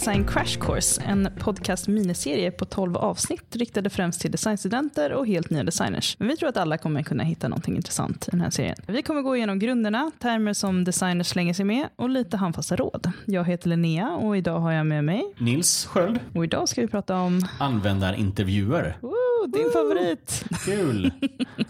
Design Crash Course, en podcast miniserie på 12 avsnitt riktade främst till designstudenter och helt nya designers. Men vi tror att alla kommer kunna hitta någonting intressant i den här serien. Vi kommer gå igenom grunderna, termer som designers slänger sig med och lite handfasta råd. Jag heter Linnea och idag har jag med mig Nils Sköld. Och idag ska vi prata om användarintervjuer. Woo, din Woo! favorit! Kul!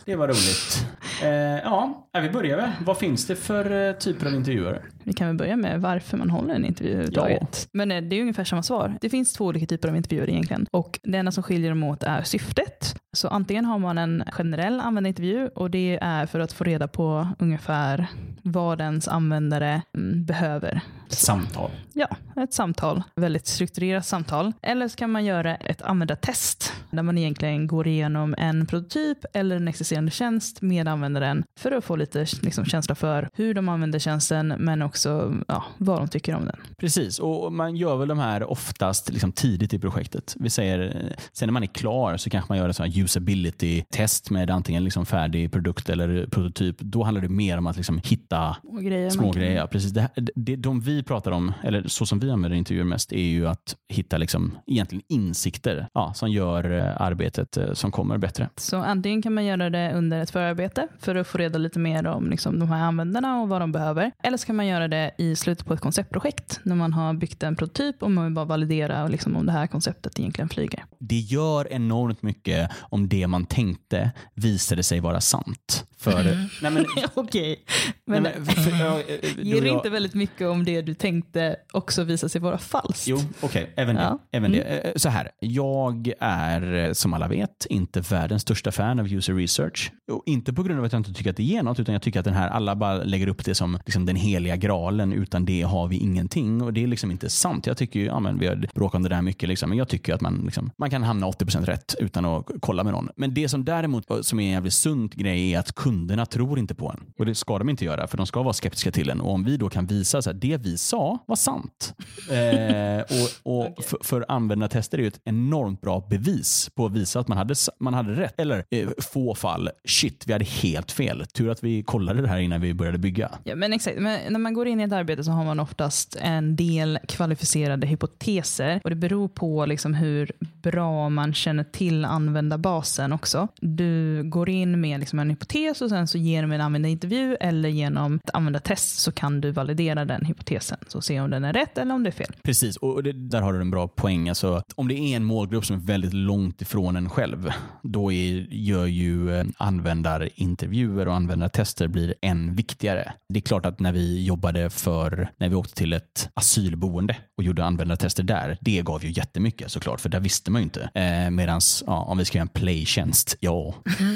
Det var roligt. Eh, ja, vi börjar väl. Vad finns det för eh, typer av intervjuer? Vi kan väl börja med varför man håller en intervju överhuvudtaget. Ja. Men eh, det är ungefär samma svar. Det finns två olika typer av intervjuer egentligen. Och det enda som skiljer dem åt är syftet. Så antingen har man en generell användarintervju och det är för att få reda på ungefär vad ens användare mm, behöver. Ett samtal. Ja, ett samtal. Väldigt strukturerat samtal. Eller så kan man göra ett användartest där man egentligen går igenom en prototyp eller en existerande tjänst med användaren för att få lite liksom, känsla för hur de använder tjänsten men också ja, vad de tycker om den. Precis, och man gör väl de här oftast liksom tidigt i projektet. Vi säger, sen när man är klar så kanske man gör ett usability-test med antingen liksom färdig produkt eller prototyp. Då handlar det mer om att liksom hitta grejer små grejer. Precis. Det, det, de vi pratar om, eller så som vi använder intervjuer mest, är ju att hitta liksom, egentligen insikter ja, som gör eh, arbetet eh, som kommer bättre. Så antingen kan man göra det under ett förarbete för att få reda lite mer om liksom, de här användarna och vad de behöver. Eller så kan man göra det i slutet på ett konceptprojekt när man har byggt en prototyp och man vill bara validera liksom, om det här konceptet egentligen flyger. Det gör enormt mycket om det man tänkte visade sig vara sant. För, mm. nej men, Okej, men, nej, men för, jag, ger det inte väldigt mycket om det du tänkte också visar sig vara falskt? Jo, okej, okay, även, ja. det, även mm. det. Eh, så här, jag är som alla vet inte världens största fan av user research. Och inte på grund av att jag inte tycker att det ger något, utan jag tycker att den här, alla bara lägger upp det som liksom den heliga graalen, utan det har vi ingenting. Och det är liksom inte sant. Jag tycker ju, ja men vi har bråkat om det där mycket, liksom, men jag tycker att man, liksom, man kan hamna 80% rätt utan att kolla med någon. Men det som däremot som är en jävligt sunt grej är att kunderna tror inte på en. Och det ska de inte göra, för de ska vara skeptiska till en. Och om vi då kan visa att det vi sa var sant. eh, och, och okay. för, för användartester är det ett enormt bra bevis på att visa att man hade, man hade rätt. Eller eh, få fall, shit, vi hade helt fel. Tur att vi kollade det här innan vi började bygga. Ja, men exakt. Men när man går in i ett arbete så har man oftast en del kvalificerade hypoteser. Och Det beror på liksom hur bra man känner till användarbasen också. Du går in med liksom en hypotes och sen så genom en användarintervju eller genom ett användartest så kan du validera den hypotesen. Så se om den är rätt eller om det är fel. Precis, och det, där har du en bra poäng. Alltså, om det är en målgrupp som är väldigt långt ifrån en själv, då är, gör ju eh, användarintervjuer och användartester blir än viktigare. Det är klart att när vi jobbade för, när vi åkte till ett asylboende och gjorde användartester där, det gav ju jättemycket såklart, för där visste man ju inte. Eh, Medan ja, om vi ska göra en playtjänst, ja.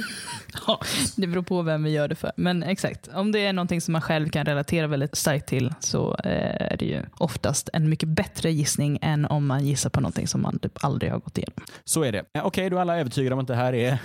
ja. Det beror på vem vi gör det för. Men exakt, om det är någonting som man själv kan relatera väldigt starkt till så eh, är det ju oftast en mycket bättre gissning än om man gissar på någonting som man typ aldrig har gått igenom. Så är det. Okej, okay, då är alla övertygade om att det här är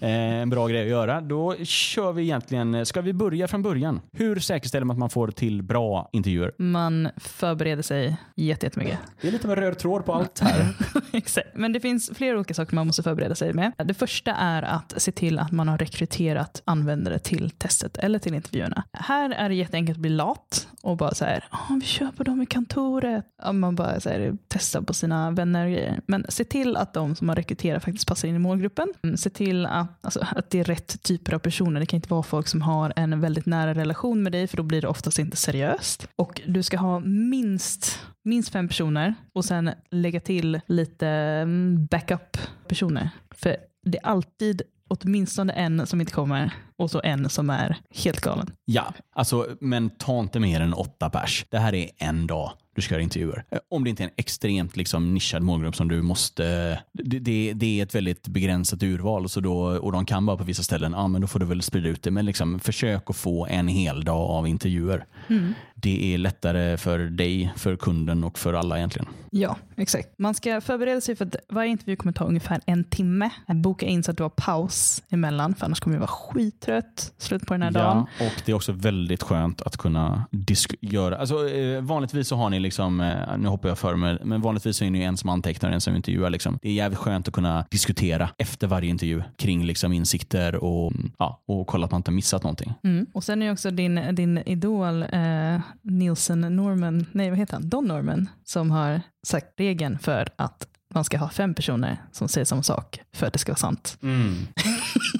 eh, en bra grej att göra. Då kör vi egentligen, ska vi börja från början? Hur säkerställer man att man får till bra intervjuer? Man förbereder sig jättemycket. Det är lite en röd tråd på allt här. Exakt. Men det finns flera olika saker man måste förbereda sig med. Det första är att se till att man har rekryterat användare till testet eller till intervjuerna. Här är det jätteenkelt att bli lat och bara så här, oh, vi kör på dem i kontoret. Och man bara så här, testar på sina vänner och grejer. Men se till att de som har rekryterat faktiskt passar in i målgruppen. Mm, se till att, alltså, att det är rätt typer av personer. Det kan inte vara folk som har en väldigt nära relation med dig för då blir det oftast inte seriöst. Och du ska ha minst minst fem personer och sen lägga till lite mm, backup-personer. För det är alltid åtminstone en som inte kommer och så en som är helt galen. Ja, alltså, men ta inte mer än åtta pers. Det här är en dag du ska göra intervjuer. Eh, om det inte är en extremt liksom, nischad målgrupp som du måste... Det, det, det, är ett väldigt begränsat urval så då, och de kan bara på vissa ställen. Ja, men då får du väl sprida ut det. Men liksom, försök att få en hel dag av intervjuer. Mm. Det är lättare för dig, för kunden och för alla egentligen. Ja, exakt. Man ska förbereda sig för att varje intervju kommer ta ungefär en timme. Boka in så att du har paus emellan, för annars kommer du vara skittrött slut på den här ja, dagen. Och det är också väldigt skönt att kunna göra... Alltså, eh, vanligtvis så har ni liksom, eh, nu hoppar jag för mig, men vanligtvis är det ju en som antecknar och en som intervjuar. Liksom. Det är jävligt skönt att kunna diskutera efter varje intervju kring liksom, insikter och, mm, ja, och kolla att man inte missat någonting. Mm. Och sen är också din, din idol eh, Nielsen Norman, nej vad heter han, Don Norman, som har sagt regeln för att man ska ha fem personer som säger samma sak för att det ska vara sant. Mm.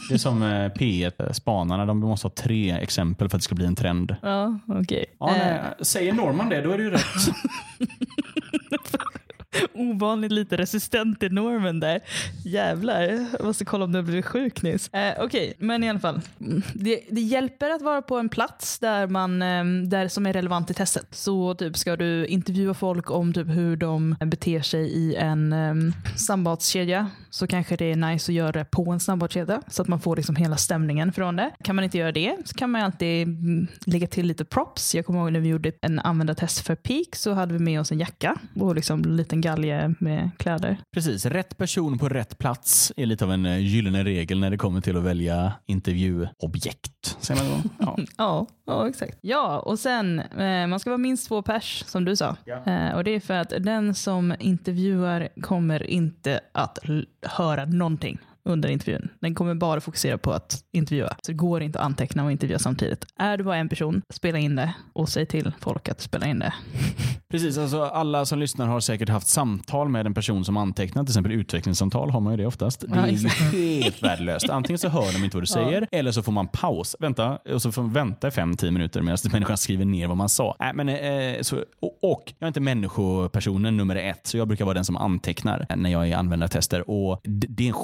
Det är som eh, P1, spanarna, de måste ha tre exempel för att det ska bli en trend. Ja, okej. Okay. Ja, eh. säger Norman det, då är det ju rätt. ovanligt lite resistent i normen där. Jävlar, jag måste kolla om du har blivit sjuk nyss. Eh, Okej, okay, men i alla fall. Det, det, hjälper att vara på en plats där, man, eh, där som är relevant i testet. Så typ ska du intervjua folk om typ hur de beter sig i en eh, um, sambadskedja så kanske det är nice att göra det på en snabbmatskedja så att man får liksom hela stämningen från det. Kan man inte göra det så kan man alltid mm, lägga till lite props. Jag kommer ihåg när vi gjorde en användartest för Peak så hade vi med oss en jacka och liksom en galge med kläder. Precis, rätt person på rätt plats är lite av en eh, gyllene regel när det kommer till att välja intervjuobjekt. Säger man då? Ja. ja, ja, exakt. Ja, och sen eh, man ska vara minst två pers som du sa. Ja. Eh, och det är för att den som intervjuar kommer inte att höra någonting under intervjun. Den kommer bara fokusera på att intervjua. Så det går inte att anteckna och intervjua samtidigt. Är du bara en person, spela in det och säg till folk att spela in det. Precis, alltså alla som lyssnar har säkert haft samtal med en person som antecknar. Till exempel utvecklingssamtal har man ju det oftast. Det är ju helt värdelöst. Antingen så hör de inte vad du säger ja. eller så får man paus. Vänta, och så får man vänta i fem, tio minuter medan människan skriver ner vad man sa. Äh, men, eh, så, och, och, jag är inte människopersonen nummer ett, så jag brukar vara den som antecknar när jag är användartester. Och det, det är en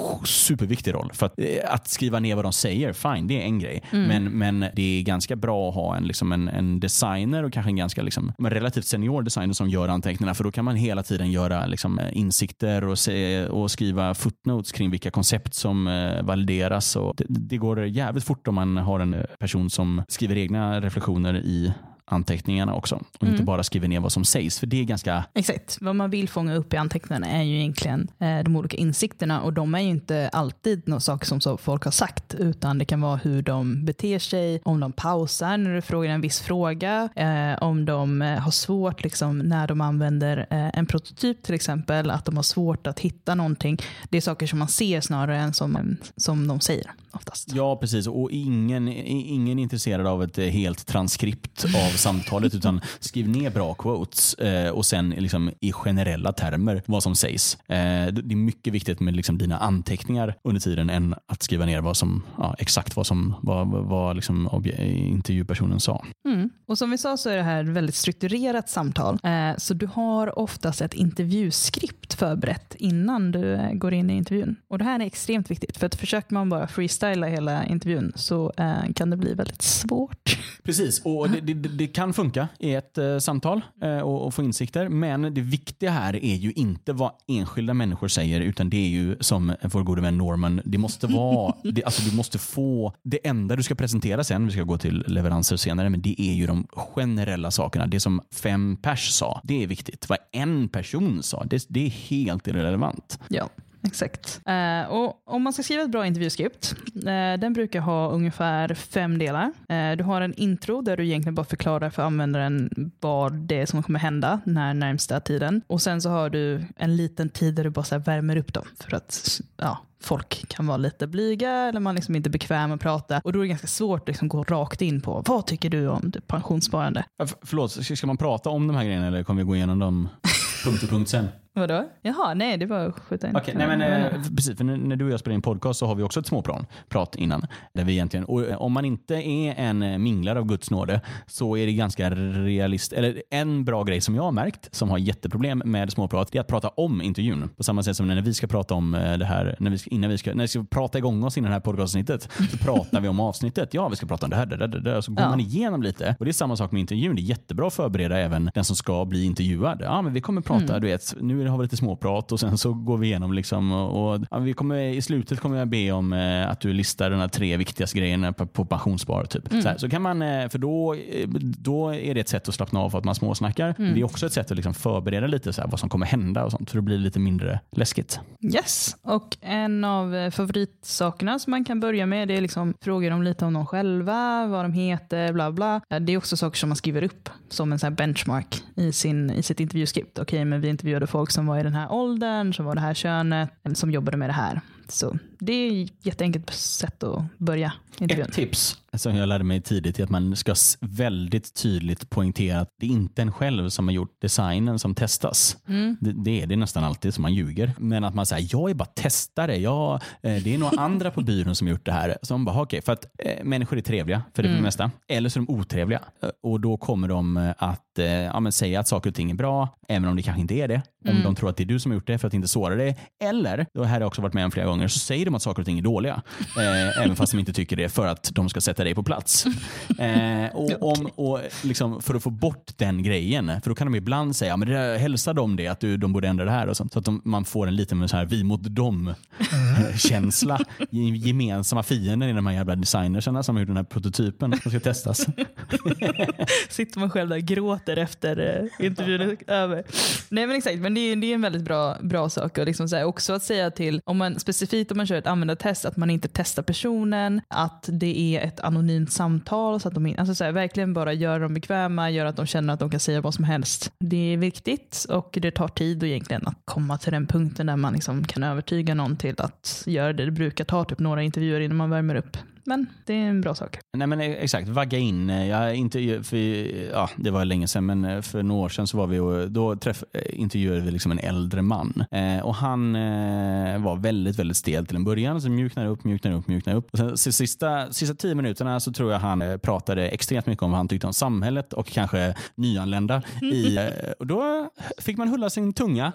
superviktig roll. För att, eh, att, skriva ner vad de säger, fine, det är en grej. Mm. Men, men det är ganska bra att ha en, liksom en, en designer och kanske en ganska liksom, en relativt senior designer som gör anteckningarna. För då kan man hela tiden göra liksom, insikter och, se, och skriva footnotes kring vilka koncept som eh, valideras. Och det, det går jävligt fort om man har en person som skriver egna reflektioner i anteckningarna också och mm. inte bara skriver ner vad som sägs. För det är ganska... Exakt. Vad man vill fånga upp i anteckningarna är ju egentligen eh, de olika insikterna och de är ju inte alltid några saker som så folk har sagt utan det kan vara hur de beter sig, om de pausar när du frågar en viss fråga, eh, om de eh, har svårt liksom, när de använder eh, en prototyp till exempel, att de har svårt att hitta någonting. Det är saker som man ser snarare än som, som de säger oftast. Ja, precis. Och ingen, ingen är intresserad av ett eh, helt transkript av samtalet utan skriv ner bra quotes eh, och sen liksom, i generella termer vad som sägs. Eh, det är mycket viktigt med liksom, dina anteckningar under tiden än att skriva ner vad som, ja, exakt vad, som, vad, vad liksom, intervjupersonen sa. Mm. Och Som vi sa så är det här ett väldigt strukturerat samtal. Eh, så du har oftast ett intervjuskript förberett innan du eh, går in i intervjun. Och Det här är extremt viktigt för att försöker man bara freestyla hela intervjun så eh, kan det bli väldigt svårt. Precis, och det, det, det kan funka i ett eh, samtal eh, och, och, få insikter. Men det viktiga här är ju inte vad enskilda människor säger utan det är ju som vår gode vän Norman, det måste vara, det, alltså du måste få, det enda du ska presentera sen, vi ska gå till leveranser senare, men det är ju de generella sakerna. Det som fem pers sa, det är viktigt. Vad en person sa, det, det är helt irrelevant. Ja. Exakt. Uh, och om man ska skriva ett bra intervjuskript, uh, den brukar ha ungefär fem delar. Uh, du har en intro där du egentligen bara förklarar för användaren vad det är som kommer hända när närmsta tiden. Och sen så har du en liten tid där du bara så värmer upp dem för att ja, folk kan vara lite blyga eller man liksom inte är bekväm att prata. Och då är det ganska svårt att liksom gå rakt in på vad tycker du om pensionssparande? Förlåt, ska man prata om de här grejerna eller kommer vi gå igenom dem punkt för punkt sen? Vadå? Jaha, nej det var skjuta in. Okay, nej, men, eh, precis, för när du och jag spelar in podcast så har vi också ett småplan prat innan. Där vi egentligen, och eh, om man inte är en eh, minglare av Guds nåde så är det ganska realist. Eller en bra grej som jag har märkt som har jätteproblem med småprat det är att prata om intervjun. På samma sätt som när vi ska prata om det här, när vi ska, innan vi ska, när vi ska prata igång oss innan det här podcastavsnittet så pratar vi om avsnittet. Ja, vi ska prata om det här, det där, det där. Så går ja. man igenom lite. Och det är samma sak med intervjun. Det är jättebra att förbereda även den som ska bli intervjuad. Ja, men vi kommer prata, mm. du vet, nu är har vi lite småprat och sen så går vi igenom liksom och, och ja, vi kommer, i slutet kommer jag be om eh, att du listar de tre viktigaste grejerna på, på pensionsspar. Typ. Mm. Så, här, så kan man, eh, för då, eh, då är det ett sätt att slappna av för att man småsnackar. Mm. Det är också ett sätt att liksom förbereda lite så här, vad som kommer hända och sånt för det blir lite mindre läskigt. Yes, och en av eh, favoritsakerna som man kan börja med det är liksom frågor om lite om dem själva, vad de heter, bla bla. Det är också saker som man skriver upp som en så benchmark i, sin, i sitt intervjuskript. Okej, okay, men vi intervjuade folk som var i den här åldern, som var det här könet, som jobbade med det här. Så det är ett jätteenkelt sätt att börja intervjun. Ett tips som jag lärde mig tidigt är att man ska väldigt tydligt poängtera att det är inte en själv som har gjort designen som testas. Mm. Det, det, är det nästan alltid som man ljuger. Men att man säger jag är bara testare. Jag, eh, det är några andra på byrån som har gjort det här. Så man bara, okay, för att eh, människor är trevliga för det, mm. för det mesta. Eller så är de otrevliga. Eh, och då kommer de att eh, ja, säga att saker och ting är bra, även om det kanske inte är det. Om mm. de tror att det är du som har gjort det för att inte såra dig. Eller, det här har jag också varit med om flera gånger, så säger de att saker och ting är dåliga. Eh, även fast de inte tycker det för att de ska sätta dig på plats. Eh, och, om, och liksom, för att få bort den grejen, för då kan de ibland säga, men det, hälsa dem det, att du, de borde ändra det här. Och sånt, så att de, man får en liten så här, vi mot dem-känsla. Gemensamma fienden i de här jävla designerserna som har gjort den här prototypen som ska testas. Sitter man själv där och gråter efter eh, intervjun är över. Nej men exakt, men det är, det är en väldigt bra, bra sak. Och liksom så här, också att säga till, om man, specifikt om man kör ett användartest, att man inte testar personen, att det är ett anonymt samtal. Så att de alltså så här, verkligen bara gör dem bekväma, gör att de känner att de kan säga vad som helst. Det är viktigt och det tar tid egentligen att komma till den punkten där man liksom kan övertyga någon till att göra det. Det brukar ta typ några intervjuer innan man värmer upp men det är en bra sak. Nej men exakt, vagga in. Jag för, ja, det var länge sedan, men eh, för några år sedan så var vi och, då träff, eh, intervjuade vi liksom en äldre man. Eh, och Han eh, var väldigt, väldigt stel till en början. Så mjuknade upp, mjuknade upp, mjuknade upp. Och sen, sista, sista tio minuterna så tror jag han eh, pratade extremt mycket om vad han tyckte om samhället och kanske nyanlända. I, och då fick man hulla sin tunga.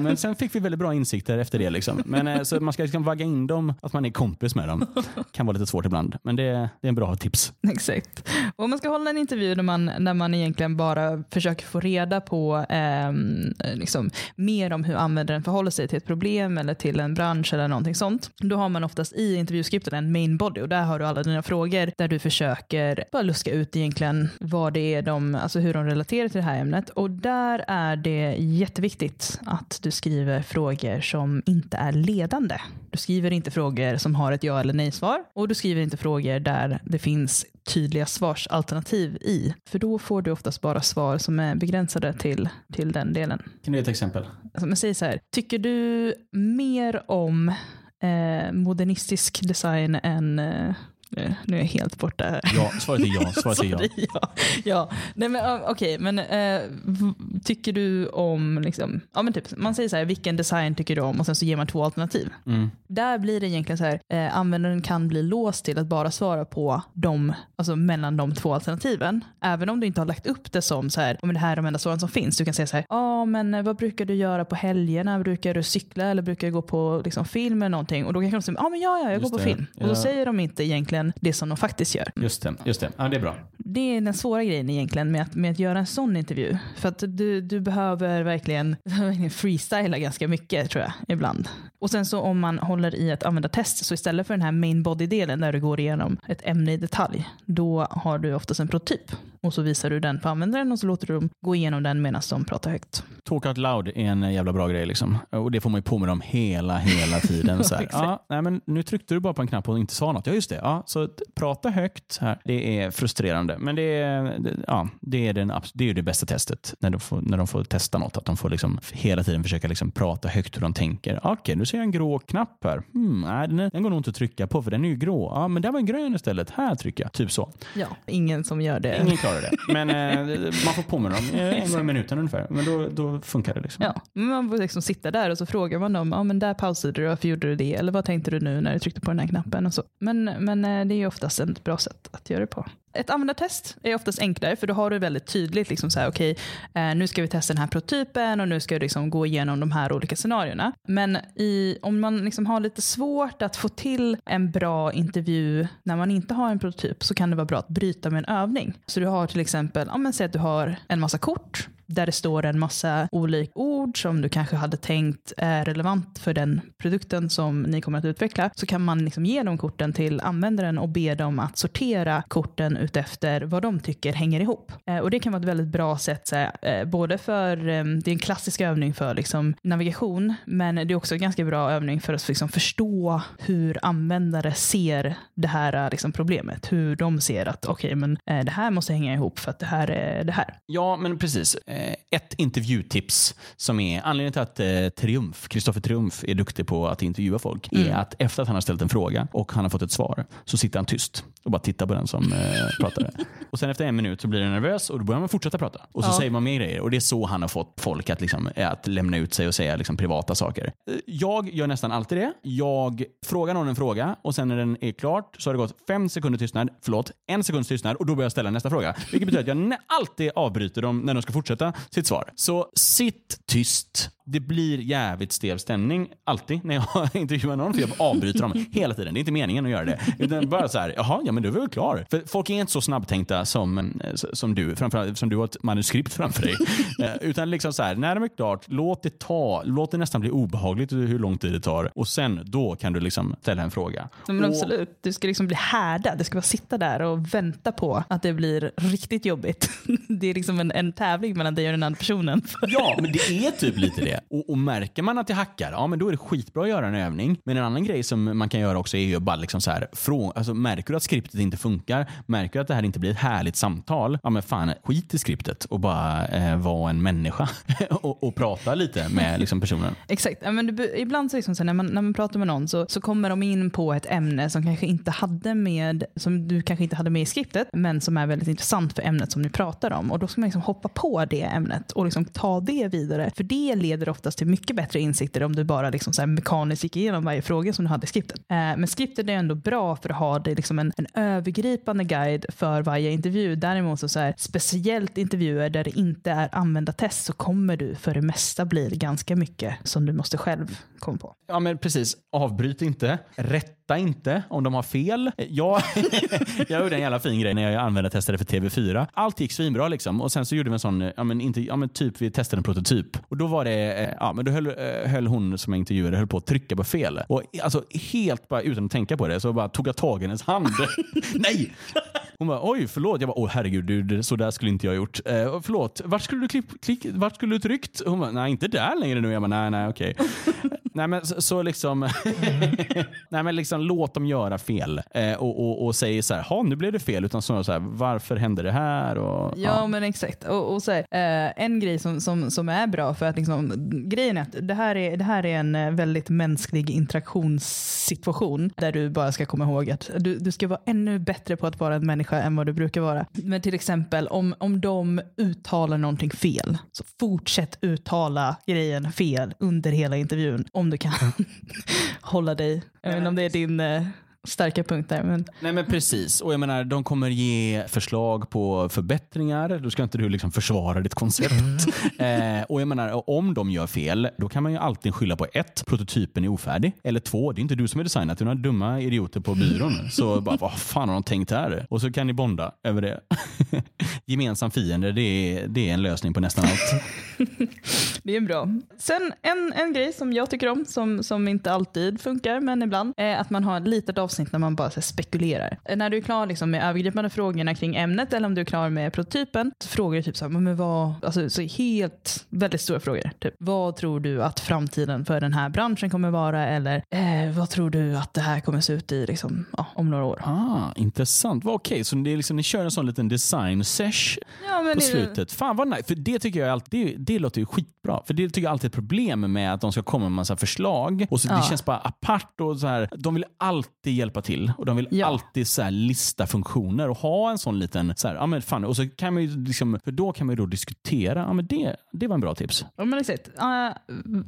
men sen fick vi väldigt bra insikter efter det. Liksom. Men, så man ska liksom vagga in dem, att man är kompis med dem. kan vara lite svårt svårt ibland. Men det, det är en bra tips. Exakt. Och om man ska hålla en intervju där man, när man egentligen bara försöker få reda på eh, liksom, mer om hur användaren förhåller sig till ett problem eller till en bransch eller någonting sånt. Då har man oftast i intervjuskriptet en main body och där har du alla dina frågor där du försöker bara luska ut egentligen vad det är de, alltså hur de relaterar till det här ämnet. Och där är det jätteviktigt att du skriver frågor som inte är ledande. Du skriver inte frågor som har ett ja eller nej svar och du skriver inte frågor där det finns tydliga svarsalternativ i. För då får du oftast bara svar som är begränsade till, till den delen. Kan du ge ett exempel? Alltså, men säg så här, tycker du mer om eh, modernistisk design än eh, nu är jag helt borta här. Ja, svaret är ja. Svaret är ja. ja. ja. Nej, men, Okej, okay, men äh, tycker du om, liksom, ja, men typ, man säger så här, vilken design tycker du om och sen så ger man två alternativ. Mm. Där blir det egentligen så här, äh, användaren kan bli låst till att bara svara på dem, alltså mellan de två alternativen. Även om du inte har lagt upp det som så här, om det här är de enda svaren som finns. Du kan säga så här, ja ah, men eh, vad brukar du göra på helgerna? Brukar du cykla eller brukar du gå på liksom, film eller någonting? Och då kanske de säga, ah, men ja, ja, jag Just går på det. film. Och då säger de inte egentligen egentligen det som de faktiskt gör. Just det. Just det. Ja, det är bra. Det är den svåra grejen egentligen med att, med att göra en sån intervju. För att du, du behöver verkligen, freestyla ganska mycket tror jag ibland. Och sen så om man håller i att använda test så istället för den här main body-delen där du går igenom ett ämne i detalj, då har du oftast en prototyp. Och så visar du den på användaren och så låter du dem gå igenom den medan de pratar högt. Talk out loud är en jävla bra grej. Liksom. Och det får man ju på med dem hela, hela tiden. Så här, ja, nej, men nu tryckte du bara på en knapp och inte sa något. Ja, just det. Ja, så prata högt här. Det är frustrerande. Men det är, ja, det är, den, det, är det bästa testet. När de, får, när de får testa något. Att de får liksom hela tiden försöka liksom prata högt hur de tänker. Okej, okay, nu ser jag en grå knapp här. Hmm, nej, den, den går nog inte att trycka på för den är ju grå. Ja, men där var en grön istället. Här trycker jag. Typ så. Ja, ingen som gör det. Ingen klarar det. Men eh, man får påminna dem en gång i minuten ungefär. Men då, då funkar det. Liksom. Ja, man får liksom sitta där och så frågar man dem. Ja, men där pausade du. Varför gjorde du det? Eller vad tänkte du nu när du tryckte på den här knappen? Och så. Men, men eh, det är ju oftast ett bra sätt att göra det på. Ett användartest är oftast enklare för då har du väldigt tydligt liksom så här, okay, eh, nu ska vi testa den här prototypen och nu ska vi liksom gå igenom de här olika scenarierna. Men i, om man liksom har lite svårt att få till en bra intervju när man inte har en prototyp så kan det vara bra att bryta med en övning. Så du har till exempel, ja, men säg att du har en massa kort där det står en massa olika ord som du kanske hade tänkt är relevant för den produkten som ni kommer att utveckla, så kan man liksom ge de korten till användaren och be dem att sortera korten utefter vad de tycker hänger ihop. Eh, och det kan vara ett väldigt bra sätt, så här, eh, både för, ehm, det är en klassisk övning för liksom navigation, men det är också en ganska bra övning för att liksom förstå hur användare ser det här eh, liksom problemet. Hur de ser att okej, okay, men det här måste hänga ihop för att det här är det här. Ja, men precis. Ett intervjutips som är anledningen till att Triumf, Kristoffer Triumf är duktig på att intervjua folk, mm. är att efter att han har ställt en fråga och han har fått ett svar så sitter han tyst och bara tittar på den som pratar. Och sen efter en minut så blir han nervös och då börjar man fortsätta prata. Och så ja. säger man mer grejer. Och det är så han har fått folk att, liksom, att lämna ut sig och säga liksom, privata saker. Jag gör nästan alltid det. Jag frågar någon en fråga och sen när den är klart så har det gått fem sekunder tystnad, förlåt, en sekunds tystnad och då börjar jag ställa nästa fråga. Vilket betyder att jag alltid avbryter dem när de ska fortsätta sitt svar. Så sitt tyst det blir jävligt stel stämning alltid när jag intervjuar någon för jag avbryter dem hela tiden. Det är inte meningen att göra det. Utan bara så här, jaha, ja men du är väl klar. För folk är inte så snabbtänkta som, eh, som du, framförallt som du har ett manuskript framför dig. Eh, utan liksom så här, när de är klart, låt det ta, låt det nästan bli obehagligt hur lång tid det tar och sen då kan du liksom ställa en fråga. Men absolut, du ska liksom bli härdad. Du ska bara sitta där och vänta på att det blir riktigt jobbigt. Det är liksom en, en tävling mellan dig och den andra personen. Ja, men det är typ lite det. Och, och, märker man att det hackar, ja men då är det skitbra att göra en övning. Men en annan grej som man kan göra också är ju bara liksom så här, från, alltså märker du att skriptet inte funkar, märker du att det här inte blir ett härligt samtal, ja men fan skit i skriptet och bara eh, vara en människa och, och, prata lite med liksom, personen. Exakt, ja, men du, ibland så, liksom så när, man, när man pratar med någon så, så kommer de in på ett ämne som kanske inte hade med, som du kanske inte hade med i skriptet, men som är väldigt intressant för ämnet som ni pratar om. Och då ska man liksom hoppa på det ämnet och liksom ta det vidare. För det leder oftast till mycket bättre insikter om du bara liksom så mekaniskt gick igenom varje fråga som du hade i skriptet. Eh, men skriptet är ändå bra för att ha det liksom en, en övergripande guide för varje intervju. Däremot så, så här, speciellt intervjuer där det inte är användartest så kommer du för det mesta bli ganska mycket som du måste själv komma på. Ja men precis, avbryt inte, rätta inte om de har fel. Jag, jag gjorde en jävla fin grej när jag använde testade för TV4. Allt gick svinbra liksom och sen så gjorde vi en sån, ja men, inte, ja men typ vi testade en prototyp och då var det, eh, ja men då höll, eh, höll hon som jag intervjuade höll på att trycka på fel. Och alltså helt bara utan att tänka på det så bara tog jag tag i hennes hand. Nej! Hon bara oj förlåt. Jag bara åh herregud du, så där skulle inte jag gjort. Eh, förlåt, vart skulle du klipp, klick, vart skulle du tryckt? Hon bara nej inte där längre nu. Jag bara nej nej okej. nej men så, så liksom, nej men liksom låt dem göra fel eh, och, och, och säg så här, nu blev det fel. Utan så här, varför hände det här? Och, ja, ja. men exakt. Och, och så här, eh, en grej som, som, som är bra för att liksom, grejen är att det här är, det här är en eh, väldigt mänsklig interaktionssituation där du bara ska komma ihåg att du, du ska vara ännu bättre på att vara en människa än vad du brukar vara. Men till exempel om, om de uttalar någonting fel, så fortsätt uttala grejen fel under hela intervjun om du kan hålla dig. Jag vet inte om det är din eh, starka punkter. Men... Nej men precis. Och jag menar, de kommer ge förslag på förbättringar. Då ska inte du liksom försvara ditt koncept. eh, och jag menar, om de gör fel, då kan man ju alltid skylla på ett, prototypen är ofärdig. Eller två, det är inte du som är designat, det är några dumma idioter på byrån. Så bara, vad fan har de tänkt här? Och så kan ni bonda över det. Gemensam fiende, det är, det är en lösning på nästan allt. det är bra. Sen en, en grej som jag tycker om, som, som inte alltid funkar, men ibland, är att man har ett litet avsnitt avsnitt när man bara så spekulerar. När du är klar liksom med övergripande frågorna kring ämnet eller om du är klar med prototypen så frågar du typ så här, men vad, alltså, så helt väldigt stora frågor. Typ, vad tror du att framtiden för den här branschen kommer vara? Eller eh, vad tror du att det här kommer se ut i liksom, ja, om några år? Ah, intressant. Okej, okay, så det är liksom, ni kör en sån liten design sesh ja, på slutet. Fan vad nice. För det tycker jag alltid, det, det låter ju skitbra. För det tycker jag alltid är ett problem med att de ska komma med en massa förslag. Och så, ja. Det känns bara apart. och så här, De vill alltid hjälpa till och de vill ja. alltid så lista funktioner och ha en sån liten, så här, ja men fan, och så kan man ju liksom, för då kan man ju då diskutera, ja men det, det var en bra tips. Ja men exakt. Uh,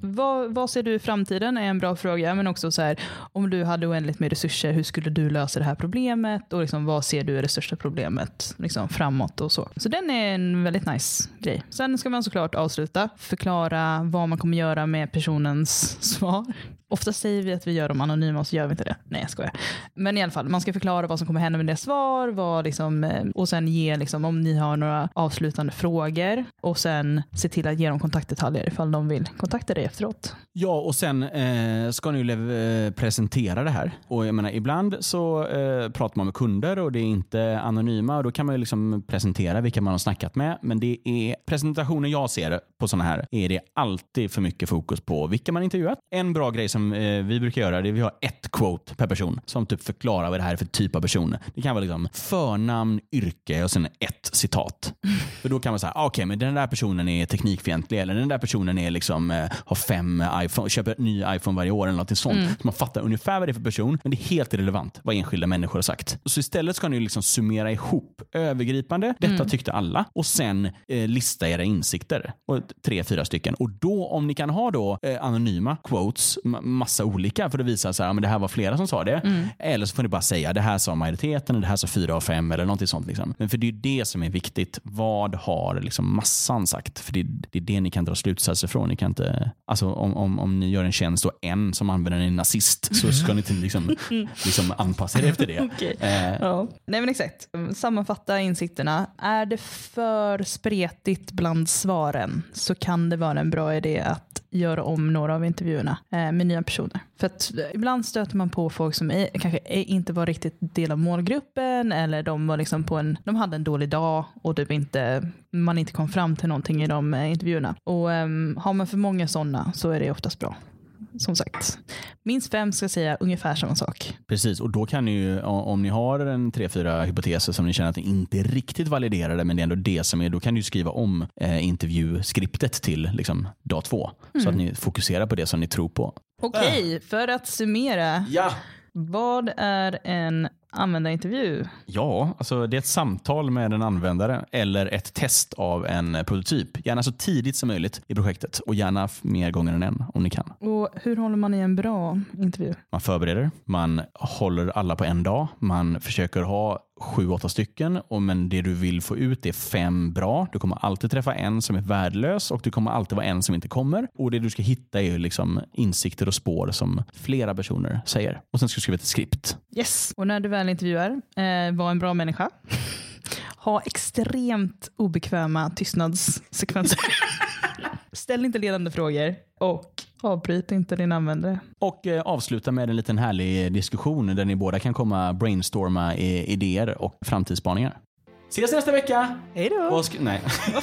vad, vad ser du i framtiden är en bra fråga, men också så här, om du hade oändligt med resurser, hur skulle du lösa det här problemet och liksom, vad ser du är det största problemet liksom, framåt och så. Så den är en väldigt nice grej. Sen ska man såklart avsluta, förklara vad man kommer göra med personens svar. Ofta säger vi att vi gör dem anonyma och så gör vi inte det. Nej, jag skojar. Men i alla fall, man ska förklara vad som kommer hända med deras svar vad liksom, eh, och sen ge, liksom, om ni har några avslutande frågor och sen se till att ge dem kontaktdetaljer ifall de vill kontakta dig efteråt. Ja, och sen eh, ska ni eh, presentera det här. Och jag menar, ibland så eh, pratar man med kunder och det är inte anonyma och då kan man ju liksom presentera vilka man har snackat med. Men det är presentationen jag ser på sådana här är det alltid för mycket fokus på vilka man intervjuat. En bra grej som eh, vi brukar göra det är vi har ett quote per person som typ förklarar vad det här är för typ av person. Det kan vara liksom förnamn, yrke och sen ett citat. För då kan man säga, ah, okej, okay, men den där personen är teknikfientlig eller den där personen är liksom, eh, har fem iPhone, köper en ny iPhone varje år eller något sånt. Mm. Så man fattar ungefär vad det är för person, men det är helt irrelevant vad enskilda människor har sagt. Så istället ska ni liksom summera ihop övergripande, detta mm. tyckte alla, och sen eh, lista era insikter. Och tre, fyra stycken. Och då om ni kan ha då eh, anonyma quotes, massa olika för att visa så här, men det här var flera som sa det. Mm. Eller så får ni bara säga det här sa majoriteten, det här sa fyra av fem eller någonting sånt. Liksom. Men för det är det som är viktigt. Vad har liksom massan sagt? För det, det är det ni kan dra slutsatser från. Ni kan inte, alltså om, om, om ni gör en tjänst och en som använder en nazist så ska ni inte liksom, liksom anpassa er efter det. okay. eh. ja. Nej men exakt. Sammanfatta insikterna. Är det för spretigt bland svaren så kan det vara en bra idé att göra om några av intervjuerna eh, med nya personer. För att eh, ibland stöter man på folk som är, kanske är, inte var riktigt del av målgruppen eller de var liksom på en, de hade en dålig dag och typ inte, man inte kom fram till någonting i de eh, intervjuerna. Och um, har man för många sådana så är det oftast bra som sagt. Minst fem ska säga ungefär samma sak. Precis, och då kan ni ju, om ni har en tre, fyra hypoteser som ni känner att ni inte är riktigt validerade, men det är ändå det som är, då kan ni skriva om eh, intervjuskriptet till liksom, dag två. Mm. Så att ni fokuserar på det som ni tror på. Okej, äh. för att summera. Ja. Vad är en användarintervju? Ja, alltså det är ett samtal med en användare eller ett test av en prototyp. Gärna så tidigt som möjligt i projektet och gärna mer gånger än en om ni kan. Och Hur håller man i en bra intervju? Man förbereder, man håller alla på en dag, man försöker ha sju, åtta stycken. Och men det du vill få ut är fem bra. Du kommer alltid träffa en som är värdelös och du kommer alltid vara en som inte kommer. Och det du ska hitta är liksom insikter och spår som flera personer säger. Och sen ska du skriva ett skript. Yes, och när du väl intervjuar, eh, var en bra människa. ha extremt obekväma tystnadssekvenser. Ställ inte ledande frågor och avbryt inte din användare. Och eh, avsluta med en liten härlig diskussion där ni båda kan komma brainstorma idéer och framtidsspaningar. Ses nästa vecka! Hej då! Nej.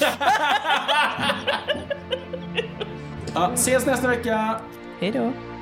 ja, ses nästa vecka! Hej då!